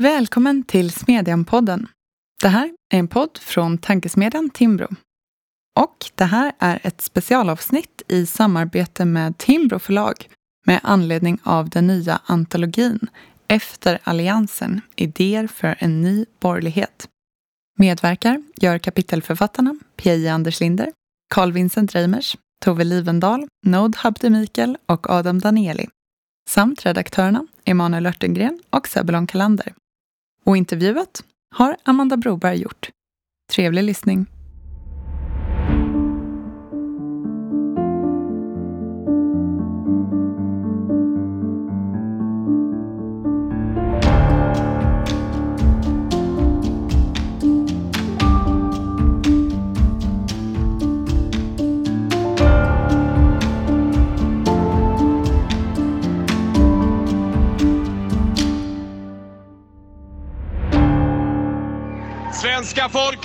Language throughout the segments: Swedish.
Välkommen till Smedjan-podden. Det här är en podd från tankesmedjan Timbro. Och det här är ett specialavsnitt i samarbete med Timbro förlag med anledning av den nya antologin Efter alliansen, idéer för en ny borgerlighet. Medverkar gör kapitelförfattarna Pia Anders Linder, Carl Vincent Reimers, Tove Livendal, Nod Habde Mikael och Adam Danieli samt redaktörerna Emanuel Örtengren och Sebulon Kalander. Och intervjuet har Amanda Broberg gjort. Trevlig lyssning!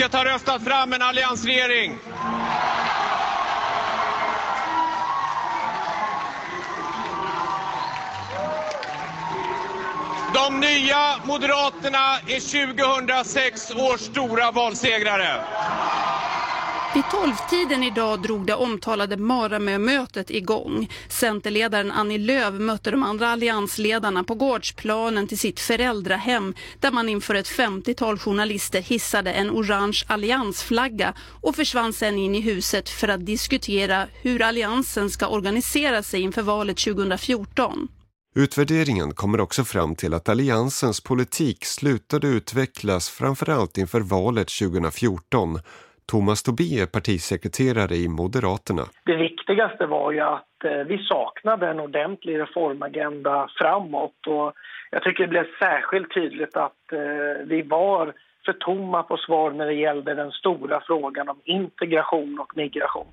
Folket har röstat fram en alliansregering. De nya Moderaterna är 2006 års stora valsegrare. Vid tolvtiden idag drog det omtalade Maramö-mötet igång. Centerledaren Annie Lööf mötte de andra alliansledarna på gårdsplanen till sitt föräldrahem där man inför ett 50-tal journalister hissade en orange alliansflagga och försvann sedan in i huset för att diskutera hur alliansen ska organisera sig inför valet 2014. Utvärderingen kommer också fram till att alliansens politik slutade utvecklas framförallt inför valet 2014 Thomas Tobé är partisekreterare i Moderaterna. Det viktigaste var ju att eh, vi saknade en ordentlig reformagenda framåt och jag tycker det blev särskilt tydligt att eh, vi var för tomma på svar när det gällde den stora frågan om integration och migration.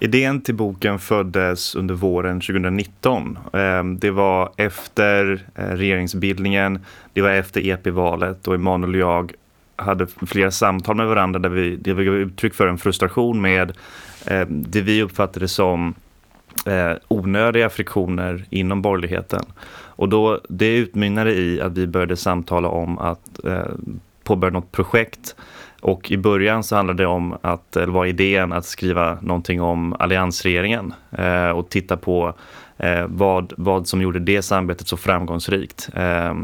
Idén till boken föddes under våren 2019. Ehm, det var efter eh, regeringsbildningen, det var efter EP-valet och Emanuel och jag hade flera samtal med varandra där vi, där vi gav uttryck för en frustration med ehm, det vi uppfattade som eh, onödiga friktioner inom borgerligheten. Och då, det utmynnade i att vi började samtala om att eh, påbörja något projekt och i början så handlade det om att, eller var idén att skriva någonting om alliansregeringen eh, och titta på eh, vad, vad som gjorde det samarbetet så framgångsrikt. Eh,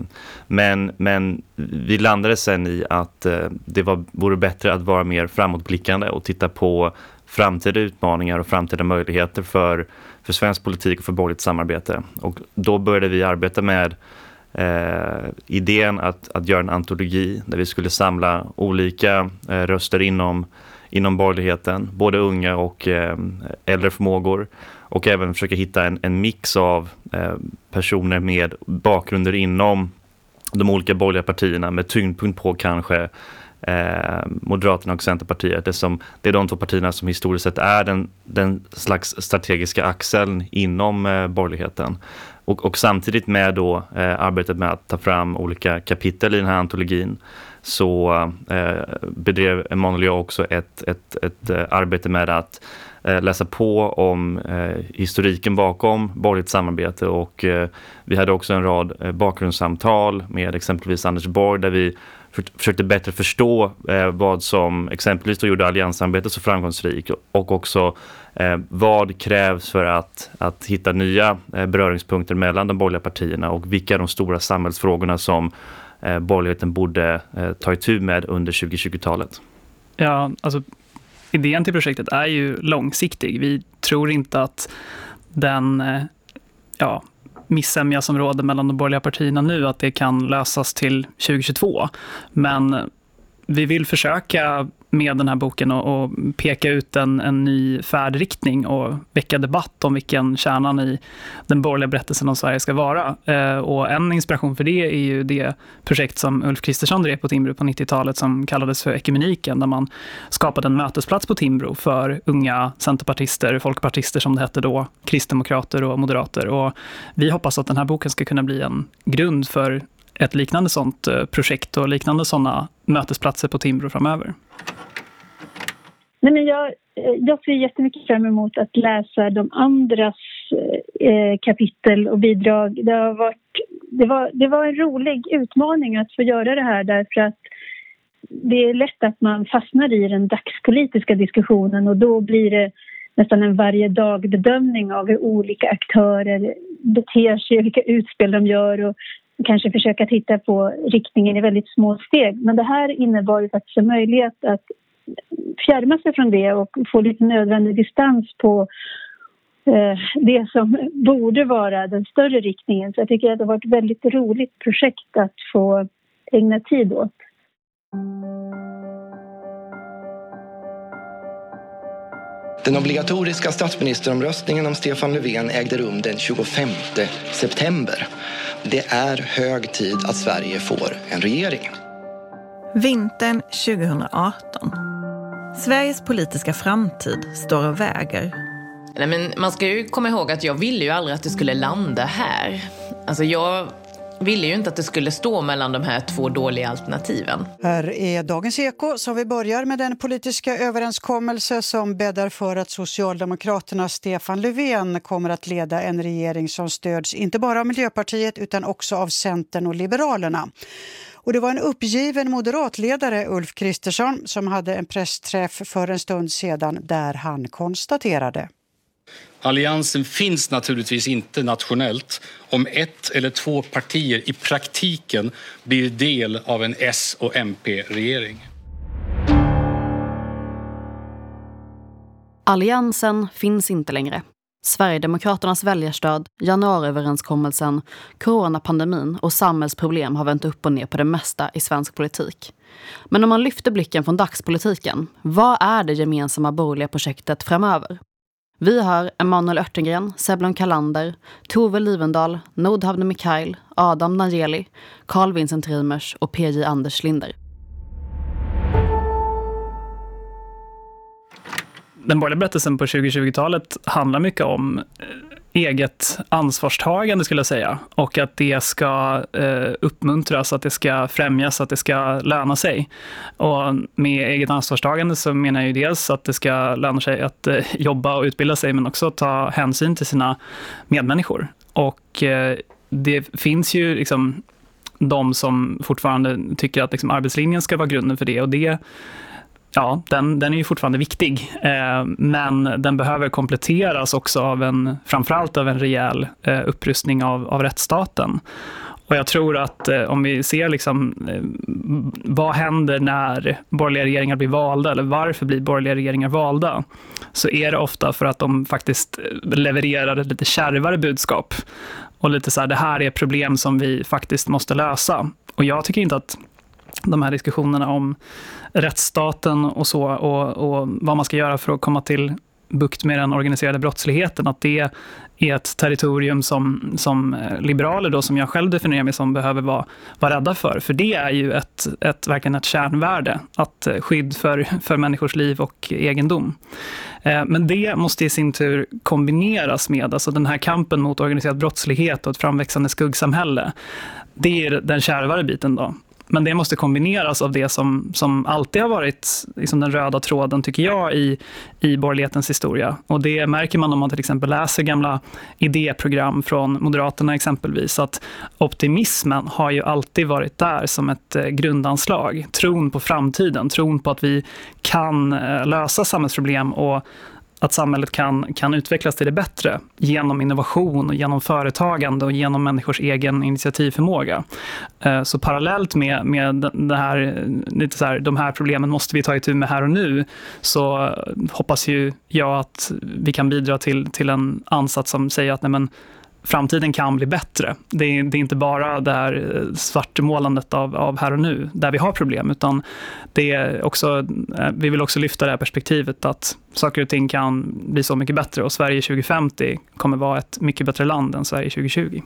men, men vi landade sen i att eh, det var, vore bättre att vara mer framåtblickande och titta på framtida utmaningar och framtida möjligheter för, för svensk politik och för borgerligt samarbete. Och då började vi arbeta med eh, idén att, att göra en antologi där vi skulle samla olika eh, röster inom, inom borgerligheten, både unga och eh, äldre förmågor och även försöka hitta en, en mix av eh, personer med bakgrunder inom de olika borgerliga partierna med tyngdpunkt på kanske eh, Moderaterna och Centerpartiet. Det, som, det är de två partierna som historiskt sett är den, den slags strategiska axeln inom eh, borgerligheten. Och, och samtidigt med då eh, arbetet med att ta fram olika kapitel i den här antologin så eh, bedrev Emanuel och jag också ett, ett, ett eh, arbete med att eh, läsa på om eh, historiken bakom borgerligt samarbete. Och eh, vi hade också en rad eh, bakgrundssamtal med exempelvis Anders Borg där vi försökte bättre förstå eh, vad som exempelvis då gjorde allianssamarbetet så framgångsrikt och också eh, vad krävs för att, att hitta nya eh, beröringspunkter mellan de borgerliga partierna och vilka är de stora samhällsfrågorna som eh, borgerligheten borde eh, ta itu med under 2020-talet? Ja, alltså idén till projektet är ju långsiktig. Vi tror inte att den eh, ja, missämja som råder mellan de borgerliga partierna nu, att det kan lösas till 2022. Men vi vill försöka med den här boken och, och peka ut en, en, ny färdriktning och väcka debatt om vilken kärnan i den borgerliga berättelsen om Sverige ska vara. Eh, och en inspiration för det är ju det projekt som Ulf Kristersson drev på Timbro på 90-talet som kallades för Ekumeniken, där man skapade en mötesplats på Timbro för unga centerpartister, folkpartister som det hette då, kristdemokrater och moderater. Och vi hoppas att den här boken ska kunna bli en grund för ett liknande sånt eh, projekt och liknande sådana mötesplatser på Timbro framöver. Nej, men jag, eh, jag ser jättemycket fram emot att läsa de andras eh, kapitel och bidrag. Det, har varit, det, var, det var en rolig utmaning att få göra det här därför att det är lätt att man fastnar i den dagspolitiska diskussionen och då blir det nästan en varje dag bedömning av hur olika aktörer beter sig, vilka utspel de gör och kanske försöka titta på riktningen i väldigt små steg. Men det här innebar ju faktiskt en möjlighet att fjärma sig från det och få lite nödvändig distans på eh, det som borde vara den större riktningen. Så jag tycker att det har varit ett väldigt roligt projekt att få ägna tid åt. Den obligatoriska statsministeromröstningen om Stefan Löfven ägde rum den 25 september. Det är hög tid att Sverige får en regering. Vintern 2018. Sveriges politiska framtid står och väger. Nej, men man ska ju komma ihåg att jag ville ju aldrig att det skulle landa här. Alltså jag ville ju inte att det skulle stå mellan de här två dåliga alternativen. Här är Dagens Eko som vi börjar med den politiska överenskommelse som bäddar för att Socialdemokraterna Stefan Löfven kommer att leda en regering som stöds inte bara av Miljöpartiet utan också av Centern och Liberalerna. Och det var en uppgiven moderatledare, Ulf Kristersson, som hade en pressträff för en stund sedan där han konstaterade. Alliansen finns naturligtvis inte nationellt om ett eller två partier i praktiken blir del av en S och MP-regering. Alliansen finns inte längre. Sverigedemokraternas väljarstöd, januariöverenskommelsen, coronapandemin och samhällsproblem har vänt upp och ner på det mesta i svensk politik. Men om man lyfter blicken från dagspolitiken, vad är det gemensamma borgerliga projektet framöver? Vi har Emanuel Örtengren, Seblon Kalander, Tove Livendal, Nordhavne Mikael, Adam Nangeli, Carl Vincent Reimers och PJ Anders Linder. Den borgerliga berättelsen på 2020-talet handlar mycket om eh, eget ansvarstagande skulle jag säga. Och att det ska eh, uppmuntras, att det ska främjas, att det ska löna sig. Och med eget ansvarstagande så menar jag ju dels att det ska löna sig att eh, jobba och utbilda sig, men också ta hänsyn till sina medmänniskor. Och eh, det finns ju liksom de som fortfarande tycker att liksom arbetslinjen ska vara grunden för det. Och det ja, den, den är ju fortfarande viktig, eh, men den behöver kompletteras också av en, framförallt av en rejäl eh, upprustning av, av rättsstaten. Och jag tror att eh, om vi ser liksom, eh, vad händer när borgerliga regeringar blir valda, eller varför blir borgerliga regeringar valda, så är det ofta för att de faktiskt eh, levererar ett lite kärvare budskap. Och lite så här, det här är problem som vi faktiskt måste lösa. Och jag tycker inte att de här diskussionerna om rättsstaten och så och, och vad man ska göra för att komma till bukt med den organiserade brottsligheten, att det är ett territorium som, som eh, liberaler, då, som jag själv definierar mig som, behöver vara, vara rädda för. För det är ju ett, ett, verkligen ett kärnvärde, att eh, skydd för, för människors liv och egendom. Eh, men det måste i sin tur kombineras med alltså den här kampen mot organiserad brottslighet och ett framväxande skuggsamhälle. Det är den kärvare biten. då. Men det måste kombineras av det som, som alltid har varit liksom den röda tråden, tycker jag, i, i borgerlighetens historia. Och det märker man om man till exempel läser gamla idéprogram från Moderaterna exempelvis, att optimismen har ju alltid varit där som ett eh, grundanslag. Tron på framtiden, tron på att vi kan eh, lösa samhällsproblem och att samhället kan, kan utvecklas till det bättre genom innovation, och genom företagande och genom människors egen initiativförmåga. Eh, så parallellt med, med det här, eh, lite så här, de här problemen måste vi ta itu med här och nu, så hoppas ju jag att vi kan bidra till, till en ansats som säger att nej men, framtiden kan bli bättre. Det är, det är, inte bara det här eh, svartmålandet av, av här och nu, där vi har problem, utan det är också, eh, vi vill också lyfta det här perspektivet att saker och ting kan bli så mycket bättre och Sverige 2050 kommer vara ett mycket bättre land än Sverige 2020.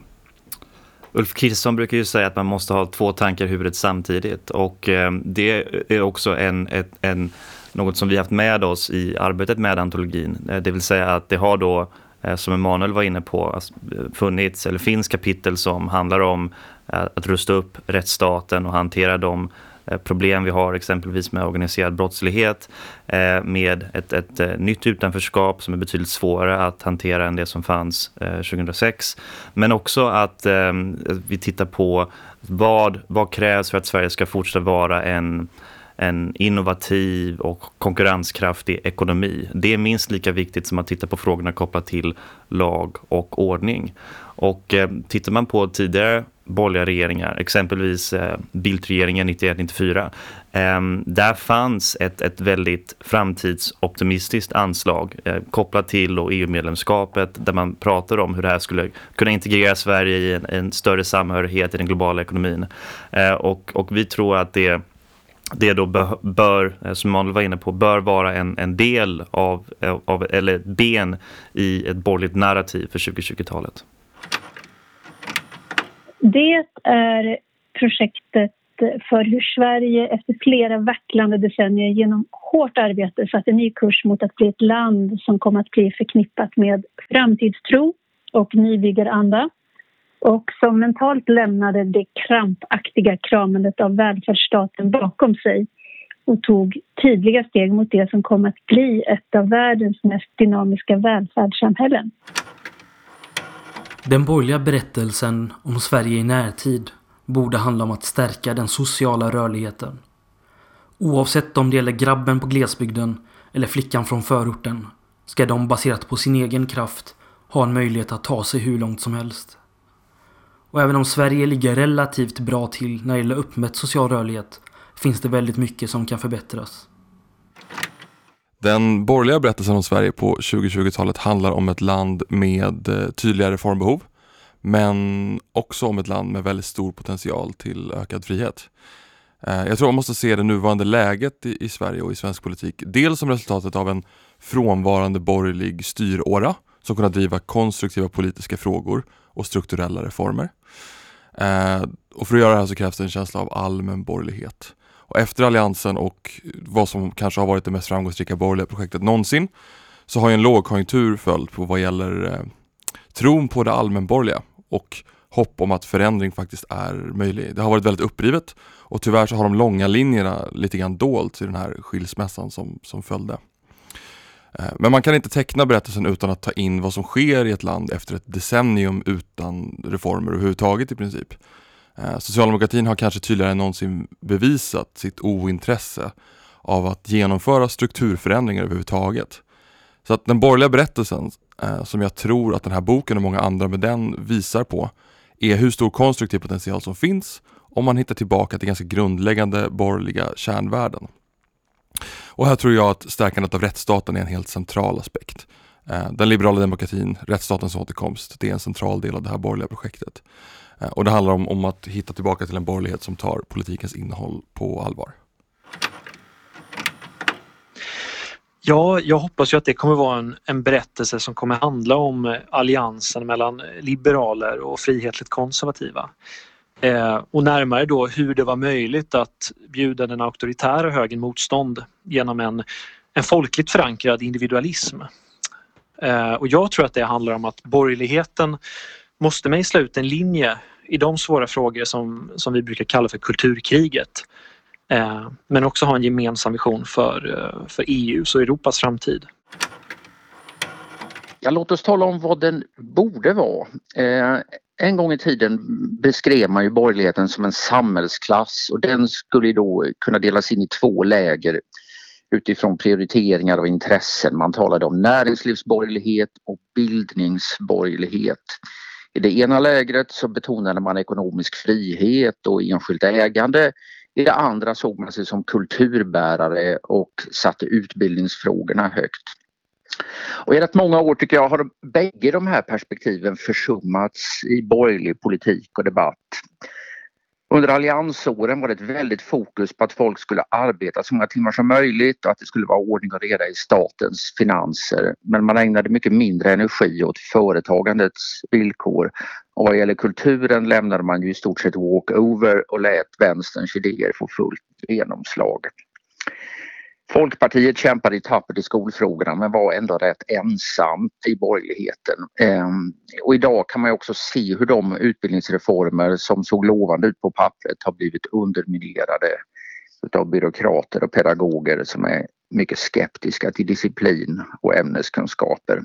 Ulf Kristersson brukar ju säga att man måste ha två tankar i huvudet samtidigt och eh, det är också en, ett, en, något som vi haft med oss i arbetet med antologin. Det vill säga att det har då Eh, som Emanuel var inne på, alltså, eh, funnits eller finns kapitel som handlar om eh, att rusta upp rättsstaten och hantera de problem vi har exempelvis med organiserad brottslighet, med ett, ett nytt utanförskap som är betydligt svårare att hantera än det som fanns 2006. Men också att vi tittar på vad, vad krävs för att Sverige ska fortsätta vara en en innovativ och konkurrenskraftig ekonomi. Det är minst lika viktigt som att titta på frågorna kopplat till lag och ordning. Och eh, tittar man på tidigare borgerliga regeringar, exempelvis eh, Bildtregeringen 91-94, eh, där fanns ett, ett väldigt framtidsoptimistiskt anslag eh, kopplat till EU-medlemskapet där man pratade om hur det här skulle kunna integrera Sverige i en, en större samhörighet i den globala ekonomin. Eh, och, och vi tror att det det då bör, eh, som Manuel var inne på, bör vara en, en del av, eh, av, eller ett ben i ett borgerligt narrativ för 2020-talet. Det är projektet för hur Sverige efter flera vacklande decennier genom hårt arbete satt en ny kurs mot att bli ett land som kommer att bli förknippat med framtidstro och nybyggaranda och som mentalt lämnade det krampaktiga kramandet av välfärdsstaten bakom sig och tog tydliga steg mot det som kom att bli ett av världens mest dynamiska välfärdssamhällen. Den borgerliga berättelsen om Sverige i närtid borde handla om att stärka den sociala rörligheten. Oavsett om det gäller grabben på glesbygden eller flickan från förorten ska de baserat på sin egen kraft ha en möjlighet att ta sig hur långt som helst. Och även om Sverige ligger relativt bra till när det gäller uppmätt social rörlighet finns det väldigt mycket som kan förbättras. Den borgerliga berättelsen om Sverige på 2020-talet handlar om ett land med eh, tydliga reformbehov men också om ett land med väldigt stor potential till ökad frihet. Eh, jag tror man måste se det nuvarande läget i Sverige och i svensk politik dels som resultatet av en frånvarande borgerlig styråra som kunnat driva konstruktiva politiska frågor och strukturella reformer. Eh, och för att göra det här så krävs det en känsla av allmän borgerlighet. Och efter Alliansen och vad som kanske har varit det mest framgångsrika borgerliga projektet någonsin så har ju en lågkonjunktur följt på vad gäller eh, tron på det allmänborgerliga och hopp om att förändring faktiskt är möjlig. Det har varit väldigt upprivet och tyvärr så har de långa linjerna lite grann dolt i den här skilsmässan som, som följde. Eh, men man kan inte teckna berättelsen utan att ta in vad som sker i ett land efter ett decennium utan reformer överhuvudtaget i princip. Eh, socialdemokratin har kanske tydligare än någonsin bevisat sitt ointresse av att genomföra strukturförändringar överhuvudtaget. Så att den borgerliga berättelsen, eh, som jag tror att den här boken och många andra med den visar på, är hur stor konstruktiv potential som finns om man hittar tillbaka till ganska grundläggande borgerliga kärnvärden. Och här tror jag att stärkandet av rättsstaten är en helt central aspekt. Eh, den liberala demokratin, rättsstatens återkomst, det är en central del av det här borgerliga projektet. Eh, och det handlar om, om att hitta tillbaka till en borgerlighet som tar politikens innehåll på allvar. Ja, jag hoppas ju att det kommer vara en, en berättelse som kommer handla om alliansen mellan liberaler och frihetligt konservativa. Eh, och närmare då hur det var möjligt att bjuda den auktoritära högen motstånd genom en, en folkligt förankrad individualism. Eh, och jag tror att det handlar om att borgerligheten måste mejsla ut en linje i de svåra frågor som, som vi brukar kalla för kulturkriget. Eh, men också ha en gemensam vision för, eh, för EUs och Europas framtid. Ja, låt oss tala om vad den borde vara. Eh, en gång i tiden beskrev man ju borgerligheten som en samhällsklass och den skulle då kunna delas in i två läger utifrån prioriteringar och intressen. Man talade om näringslivsborgerlighet och bildningsborgerlighet. I det ena lägret så betonade man ekonomisk frihet och enskilt ägande. I det andra såg man sig som kulturbärare och satte utbildningsfrågorna högt. Och i rätt många år tycker jag har bägge de här perspektiven försummats i borgerlig politik och debatt. Under alliansåren var det ett väldigt fokus på att folk skulle arbeta så många timmar som möjligt och att det skulle vara ordning och reda i statens finanser. Men man ägnade mycket mindre energi åt företagandets villkor. Och vad gäller kulturen lämnade man ju i stort sett walkover och lät vänsterns idéer få fullt genomslag. Folkpartiet kämpade i tappert i skolfrågorna men var ändå rätt ensamt i borgerligheten. Ehm, och idag kan man också se hur de utbildningsreformer som såg lovande ut på pappret har blivit underminerade utav byråkrater och pedagoger som är mycket skeptiska till disciplin och ämneskunskaper.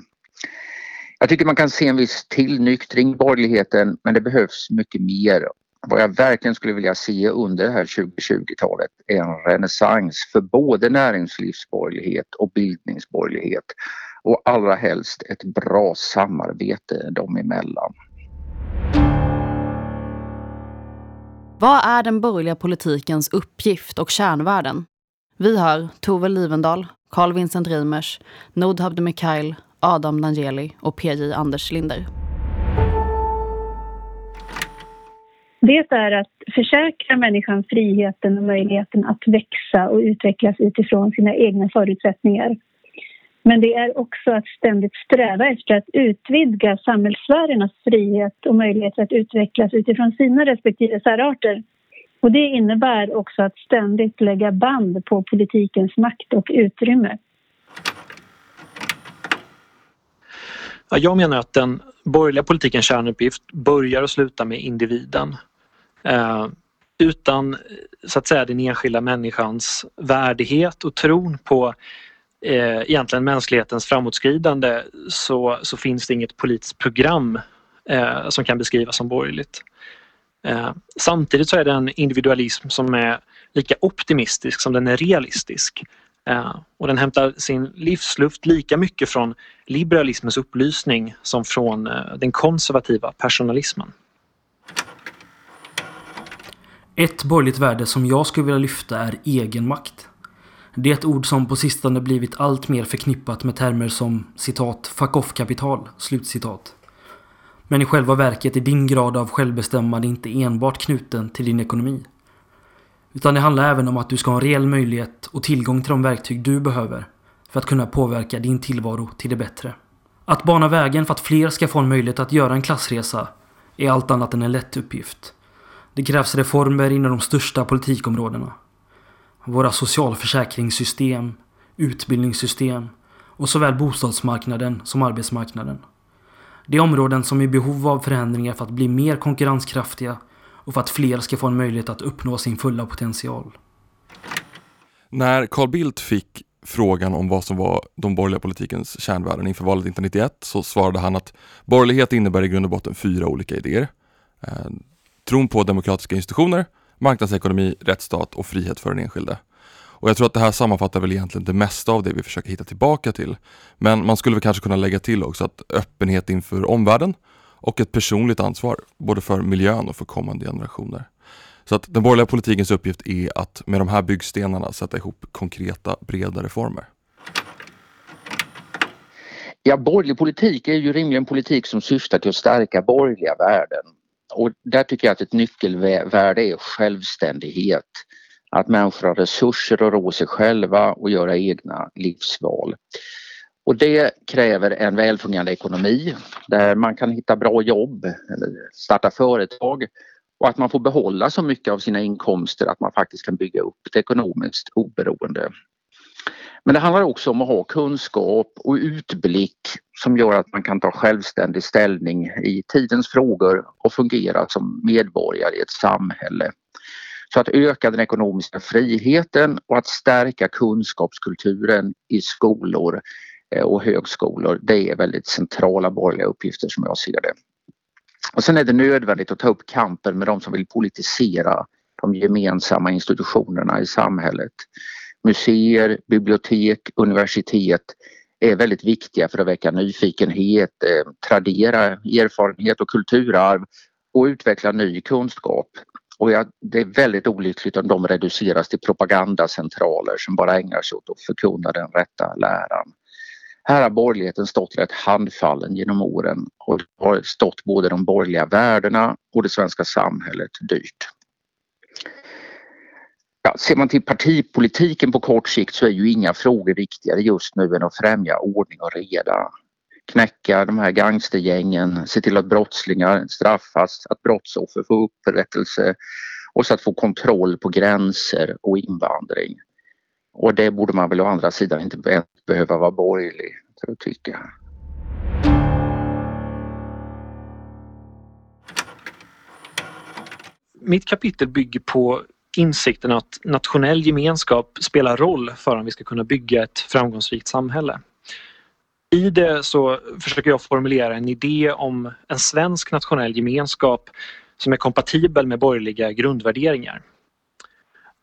Jag tycker man kan se en viss tillnyktring i borgerligheten men det behövs mycket mer. Vad jag verkligen skulle vilja se under det här 2020-talet är en renässans för både näringslivsborgerlighet och bildningsborgerlighet och allra helst ett bra samarbete dem emellan. Vad är den borgerliga politikens uppgift och kärnvärden? Vi hör Tove Livendal, Carl Vincent Reimers, Nordhabde Mikhail, Adam Nangeli och PJ Anders Linder. Det är att försäkra människan friheten och möjligheten att växa och utvecklas utifrån sina egna förutsättningar. Men det är också att ständigt sträva efter att utvidga samhällssfärernas frihet och möjligheter att utvecklas utifrån sina respektive särarter. Och det innebär också att ständigt lägga band på politikens makt och utrymme. Jag menar att den borgerliga politikens kärnuppgift börjar och slutar med individen. Eh, utan så att säga den enskilda människans värdighet och tron på eh, egentligen mänsklighetens framåtskridande så, så finns det inget politiskt program eh, som kan beskrivas som borgerligt. Eh, samtidigt så är det en individualism som är lika optimistisk som den är realistisk. Eh, och den hämtar sin livsluft lika mycket från liberalismens upplysning som från eh, den konservativa personalismen. Ett borgerligt värde som jag skulle vilja lyfta är egenmakt. Det är ett ord som på sistone blivit allt mer förknippat med termer som citat fuck off-kapital, slutcitat. Men i själva verket är din grad av självbestämmande inte enbart knuten till din ekonomi. Utan det handlar även om att du ska ha en reell möjlighet och tillgång till de verktyg du behöver för att kunna påverka din tillvaro till det bättre. Att bana vägen för att fler ska få en möjlighet att göra en klassresa är allt annat än en lätt uppgift. Det krävs reformer inom de största politikområdena. Våra socialförsäkringssystem, utbildningssystem och såväl bostadsmarknaden som arbetsmarknaden. Det är områden som är i behov av förändringar för att bli mer konkurrenskraftiga och för att fler ska få en möjlighet att uppnå sin fulla potential. När Carl Bildt fick frågan om vad som var de borgerliga politikens kärnvärden inför valet 1991 så svarade han att borgerlighet innebär i grund och botten fyra olika idéer. Eh, Tron på demokratiska institutioner, marknadsekonomi, rättsstat och frihet för den enskilde. Och jag tror att det här sammanfattar väl egentligen det mesta av det vi försöker hitta tillbaka till. Men man skulle väl kanske kunna lägga till också att öppenhet inför omvärlden och ett personligt ansvar, både för miljön och för kommande generationer. Så att den borgerliga politikens uppgift är att med de här byggstenarna sätta ihop konkreta, breda reformer. Ja, borgerlig politik är ju rimligen politik som syftar till att stärka borgerliga värden. Och där tycker jag att ett nyckelvärde är självständighet. Att människor har resurser att rå sig själva och göra egna livsval. Och det kräver en välfungerande ekonomi där man kan hitta bra jobb eller starta företag och att man får behålla så mycket av sina inkomster att man faktiskt kan bygga upp ett ekonomiskt oberoende. Men det handlar också om att ha kunskap och utblick som gör att man kan ta självständig ställning i tidens frågor och fungera som medborgare i ett samhälle. Så att öka den ekonomiska friheten och att stärka kunskapskulturen i skolor eh, och högskolor, det är väldigt centrala borgerliga uppgifter som jag ser det. Och sen är det nödvändigt att ta upp kampen med de som vill politisera de gemensamma institutionerna i samhället. Museer, bibliotek, universitet är väldigt viktiga för att väcka nyfikenhet, eh, tradera erfarenhet och kulturarv och utveckla ny kunskap. Och ja, det är väldigt olyckligt om de reduceras till propagandacentraler som bara ägnar sig åt att förkunna den rätta läran. Här har borgerligheten stått rätt handfallen genom åren och det har stått både de borgerliga värdena och det svenska samhället dyrt. Ja, ser man till partipolitiken på kort sikt så är ju inga frågor viktigare just nu än att främja ordning och reda. Knäcka de här gangstergängen, se till att brottslingar straffas, att brottsoffer får upprättelse och så att få kontroll på gränser och invandring. Och det borde man väl å andra sidan inte behöva vara borgerlig för att tycka. Mitt kapitel bygger på insikten att nationell gemenskap spelar roll för om vi ska kunna bygga ett framgångsrikt samhälle. I det så försöker jag formulera en idé om en svensk nationell gemenskap som är kompatibel med borgerliga grundvärderingar.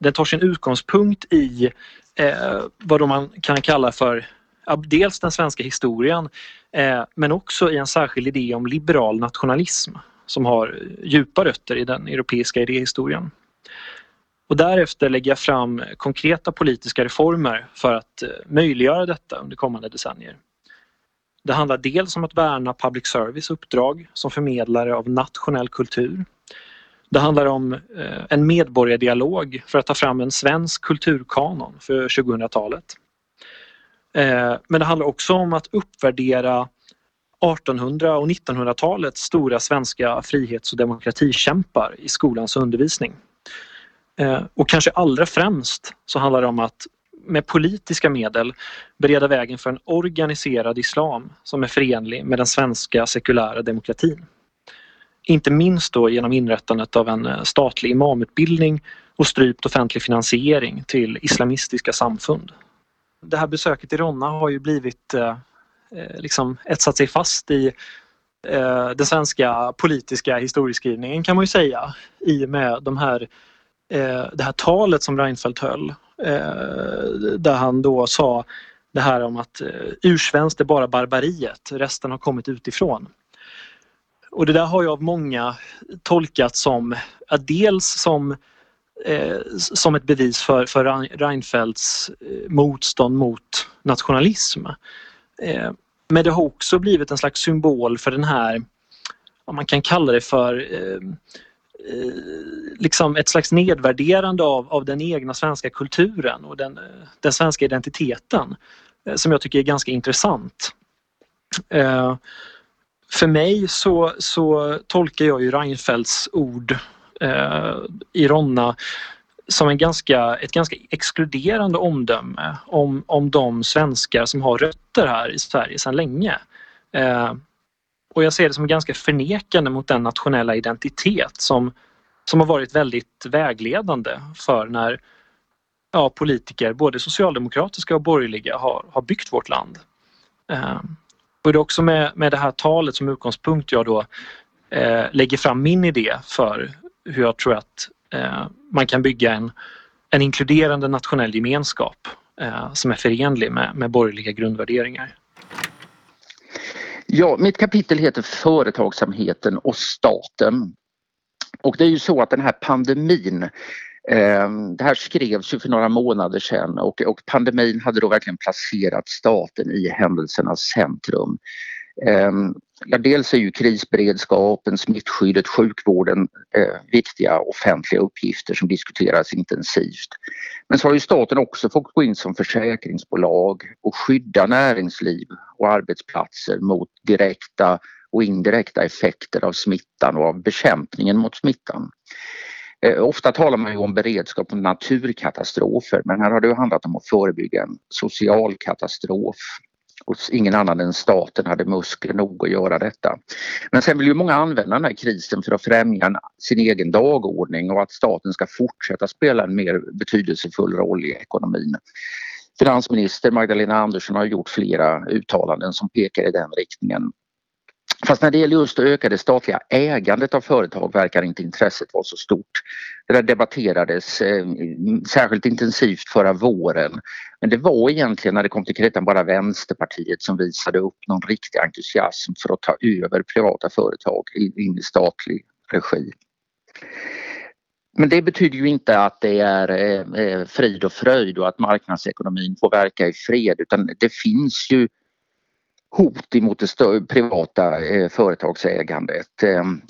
Den tar sin utgångspunkt i eh, vad man kan kalla för dels den svenska historien eh, men också i en särskild idé om liberal nationalism som har djupa rötter i den europeiska idéhistorien. Och därefter lägger jag fram konkreta politiska reformer för att eh, möjliggöra detta under kommande decennier. Det handlar dels om att värna public service uppdrag som förmedlare av nationell kultur. Det handlar om eh, en medborgardialog för att ta fram en svensk kulturkanon för 2000-talet. Eh, men det handlar också om att uppvärdera 1800 och 1900-talets stora svenska frihets och demokratikämpar i skolans undervisning. Eh, och kanske allra främst så handlar det om att med politiska medel bereda vägen för en organiserad islam som är förenlig med den svenska sekulära demokratin. Inte minst då genom inrättandet av en eh, statlig imamutbildning och strypt offentlig finansiering till islamistiska samfund. Det här besöket i Ronna har ju blivit eh, eh liksom etsat sig fast i eh, den svenska politiska historieskrivningen kan man ju säga i och med de här, eh, Eh, det här talet som Reinfeldt höll Eh, där han då sa det här om att eh, ursvenskt är bara barbariet, resten har kommit utifrån. Och det där har jag av många tolkat som, dels som, eh, som ett bevis för, för Reinfeldts eh, motstånd mot nationalism. Eh, men det har också blivit en slags symbol för den här, vad man kan kalla det för, Eh, Eh, liksom ett slags nedvärderande av, av den egna svenska kulturen och den, eh, den svenska identiteten eh, som jag tycker är ganska intressant. Eh, för mig så, så tolkar jag ju Reinfeldts ord i Ronna som en ganska, ett ganska exkluderande omdöme om, om de svenskar som har rötter här i Sverige sedan länge. Och jag ser det som ganska förnekande mot den nationella identitet som, som har varit väldigt vägledande för när ja, politiker, både socialdemokratiska och borgerliga, har, har byggt vårt land. Eh, och det är också med, med det här talet som utgångspunkt jag då eh, lägger fram min idé för hur jag tror att eh, man kan bygga en, en inkluderande nationell gemenskap eh, som är förenlig med, med borgerliga grundvärderingar. Ja, mitt kapitel heter Företagsamheten och staten. Och det är ju så att den här pandemin eh, det här skrevs ju för några månader sedan och, och pandemin hade då verkligen placerat staten i händelsernas centrum. Ehm, ja, dels är ju krisberedskapen, smittskyddet, sjukvården eh, viktiga offentliga uppgifter som diskuteras intensivt. Men så har ju staten också fått gå in som försäkringsbolag och skydda näringsliv och arbetsplatser mot direkta och indirekta effekter av smittan och av bekämpningen mot smittan. Eh, ofta talar man ju om beredskap mot naturkatastrofer men här har det handlat om att förebygga en social katastrof och ingen annan än staten hade muskler nog att göra detta. Men sen vill ju många använda den här krisen för att främja sin egen dagordning och att staten ska fortsätta spela en mer betydelsefull roll i ekonomin. Finansminister Magdalena Andersson har gjort flera uttalanden som pekar i den riktningen. Fast när det gäller just det ökade statliga ägandet av företag verkar inte intresset vara så stort. Det där debatterades eh, särskilt intensivt förra våren. Men det var egentligen när det kom till kritan bara Vänsterpartiet som visade upp någon riktig entusiasm för att ta över privata företag in i statlig regi. Men det betyder ju inte att det är eh, eh, frid och fröjd och att marknadsekonomin får verka i fred utan det finns ju hot emot det privata eh, företagsägandet. Ehm,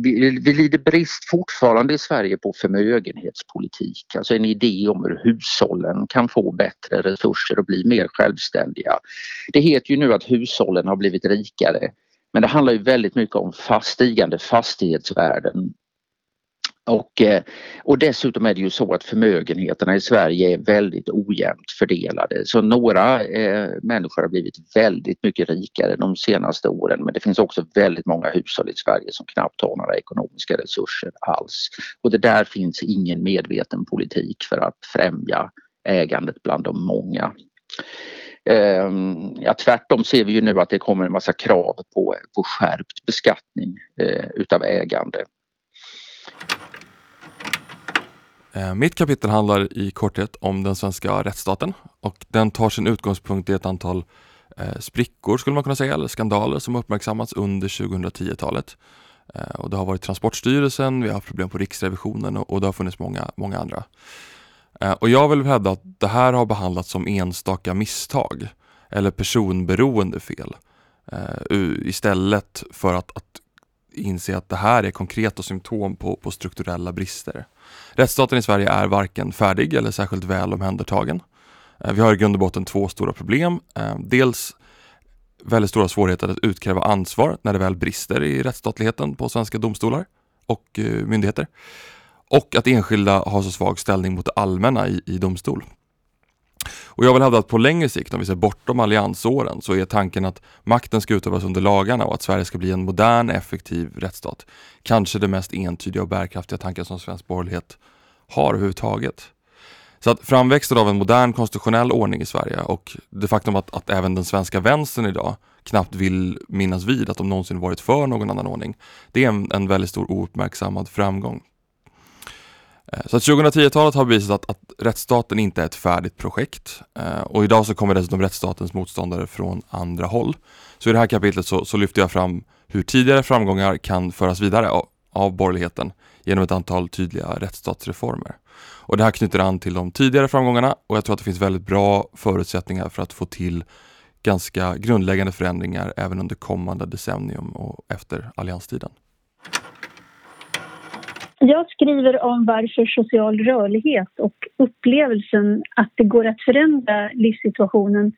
vi, vi lider brist fortfarande i Sverige på förmögenhetspolitik, alltså en idé om hur hushållen kan få bättre resurser och bli mer självständiga. Det heter ju nu att hushållen har blivit rikare men det handlar ju väldigt mycket om fast, stigande fastighetsvärden och, eh, och dessutom är det ju så att förmögenheterna i Sverige är väldigt ojämnt fördelade. Så några eh, människor har blivit väldigt mycket rikare de senaste åren men det finns också väldigt många hushåll i Sverige som knappt har några ekonomiska resurser alls. Och det där finns ingen medveten politik för att främja ägandet bland de många. Ehm, ja, tvärtom ser vi ju nu att det kommer en massa krav på, på skärpt beskattning eh, utav ägande. Eh, mitt kapitel handlar i korthet om den svenska rättsstaten och den tar sin utgångspunkt i ett antal eh, sprickor skulle man kunna säga, eller skandaler som uppmärksammats under 2010-talet. Eh, och det har varit Transportstyrelsen, vi har haft problem på Riksrevisionen och, och det har funnits många, många andra. Och jag vill hävda att det här har behandlats som enstaka misstag eller personberoende fel istället för att, att inse att det här är konkreta symptom på, på strukturella brister. Rättsstaten i Sverige är varken färdig eller särskilt väl omhändertagen. Eh, vi har i grund och botten två stora problem. Eh, dels väldigt stora svårigheter att utkräva ansvar när det väl brister i rättsstatligheten på svenska domstolar och eh, myndigheter. Och att enskilda har så svag ställning mot det allmänna i, i domstol. Och jag vill hävda att på längre sikt, om vi ser bortom alliansåren, så är tanken att makten ska utövas under lagarna och att Sverige ska bli en modern, effektiv rättsstat. Kanske det mest entydiga och bärkraftiga tanken som svensk borgerlighet har överhuvudtaget. Så att framväxten av en modern konstitutionell ordning i Sverige och det faktum att, att även den svenska vänstern idag knappt vill minnas vid att de någonsin varit för någon annan ordning. Det är en, en väldigt stor ouppmärksammad framgång. Eh, så att 2010-talet har bevisat att, att rättsstaten inte är ett färdigt projekt eh, och idag så kommer dessutom rättsstatens motståndare från andra håll. Så i det här kapitlet så, så lyfter jag fram hur tidigare framgångar kan föras vidare av, av borgerligheten genom ett antal tydliga rättsstatsreformer. Och det här knyter an till de tidigare framgångarna och jag tror att det finns väldigt bra förutsättningar för att få till ganska grundläggande förändringar även under kommande decennium och efter allianstiden. Jag skriver om varför social rörlighet och upplevelsen att det går att förändra livssituationen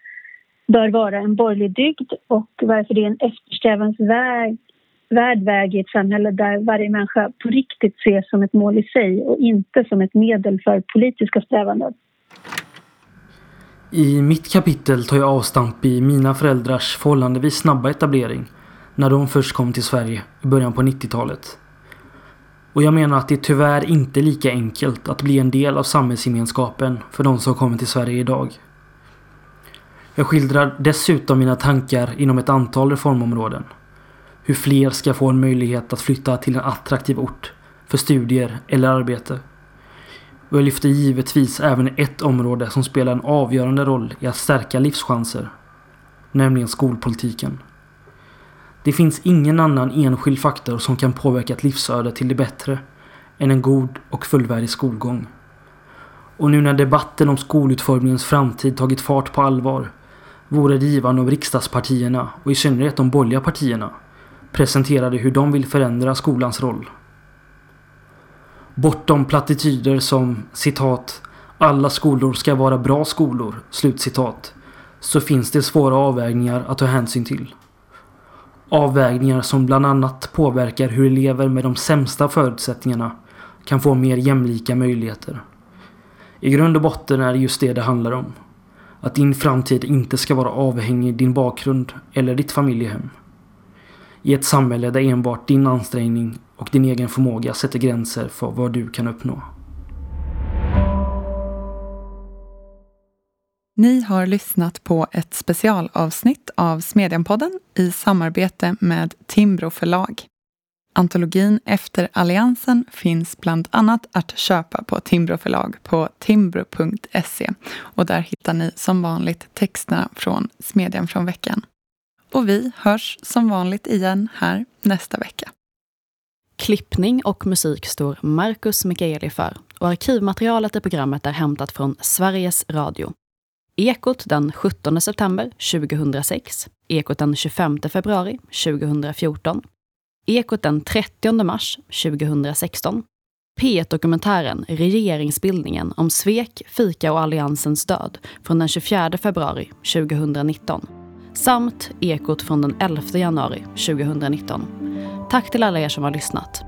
bör vara en borgerlig dygd och varför det är en eftersträvansvärd väg i ett samhälle där varje människa på riktigt ses som ett mål i sig och inte som ett medel för politiska strävanden. I mitt kapitel tar jag avstamp i mina föräldrars förhållandevis snabba etablering när de först kom till Sverige i början på 90-talet. Och jag menar att det tyvärr inte är lika enkelt att bli en del av samhällsgemenskapen för de som kommer till Sverige idag. Jag skildrar dessutom mina tankar inom ett antal reformområden. Hur fler ska få en möjlighet att flytta till en attraktiv ort för studier eller arbete. Och jag lyfter givetvis även ett område som spelar en avgörande roll i att stärka livschanser. Nämligen skolpolitiken. Det finns ingen annan enskild faktor som kan påverka ett livsöde till det bättre än en god och fullvärdig skolgång. Och nu när debatten om skolutformningens framtid tagit fart på allvar vore det givande om riksdagspartierna och i synnerhet de borgerliga partierna presenterade hur de vill förändra skolans roll. Bortom plattityder som citat alla skolor ska vara bra skolor, slutcitat, så finns det svåra avvägningar att ta hänsyn till. Avvägningar som bland annat påverkar hur elever med de sämsta förutsättningarna kan få mer jämlika möjligheter. I grund och botten är det just det det handlar om. Att din framtid inte ska vara avhängig din bakgrund eller ditt familjehem. I ett samhälle där enbart din ansträngning och din egen förmåga sätter gränser för vad du kan uppnå. Ni har lyssnat på ett specialavsnitt av Smedjan-podden i samarbete med Timbro förlag. Antologin Efter Alliansen finns bland annat att köpa på Timbro förlag på timbro.se och där hittar ni som vanligt texterna från Smedjan från veckan. Och vi hörs som vanligt igen här nästa vecka. Klippning och musik står Marcus Mikaeli för och arkivmaterialet i programmet är hämtat från Sveriges Radio. Ekot den 17 september 2006, Ekot den 25 februari 2014, Ekot den 30 mars 2016, P1-dokumentären Regeringsbildningen om svek, fika och Alliansens död från den 24 februari 2019 samt Ekot från den 11 januari 2019. Tack till alla er som har lyssnat.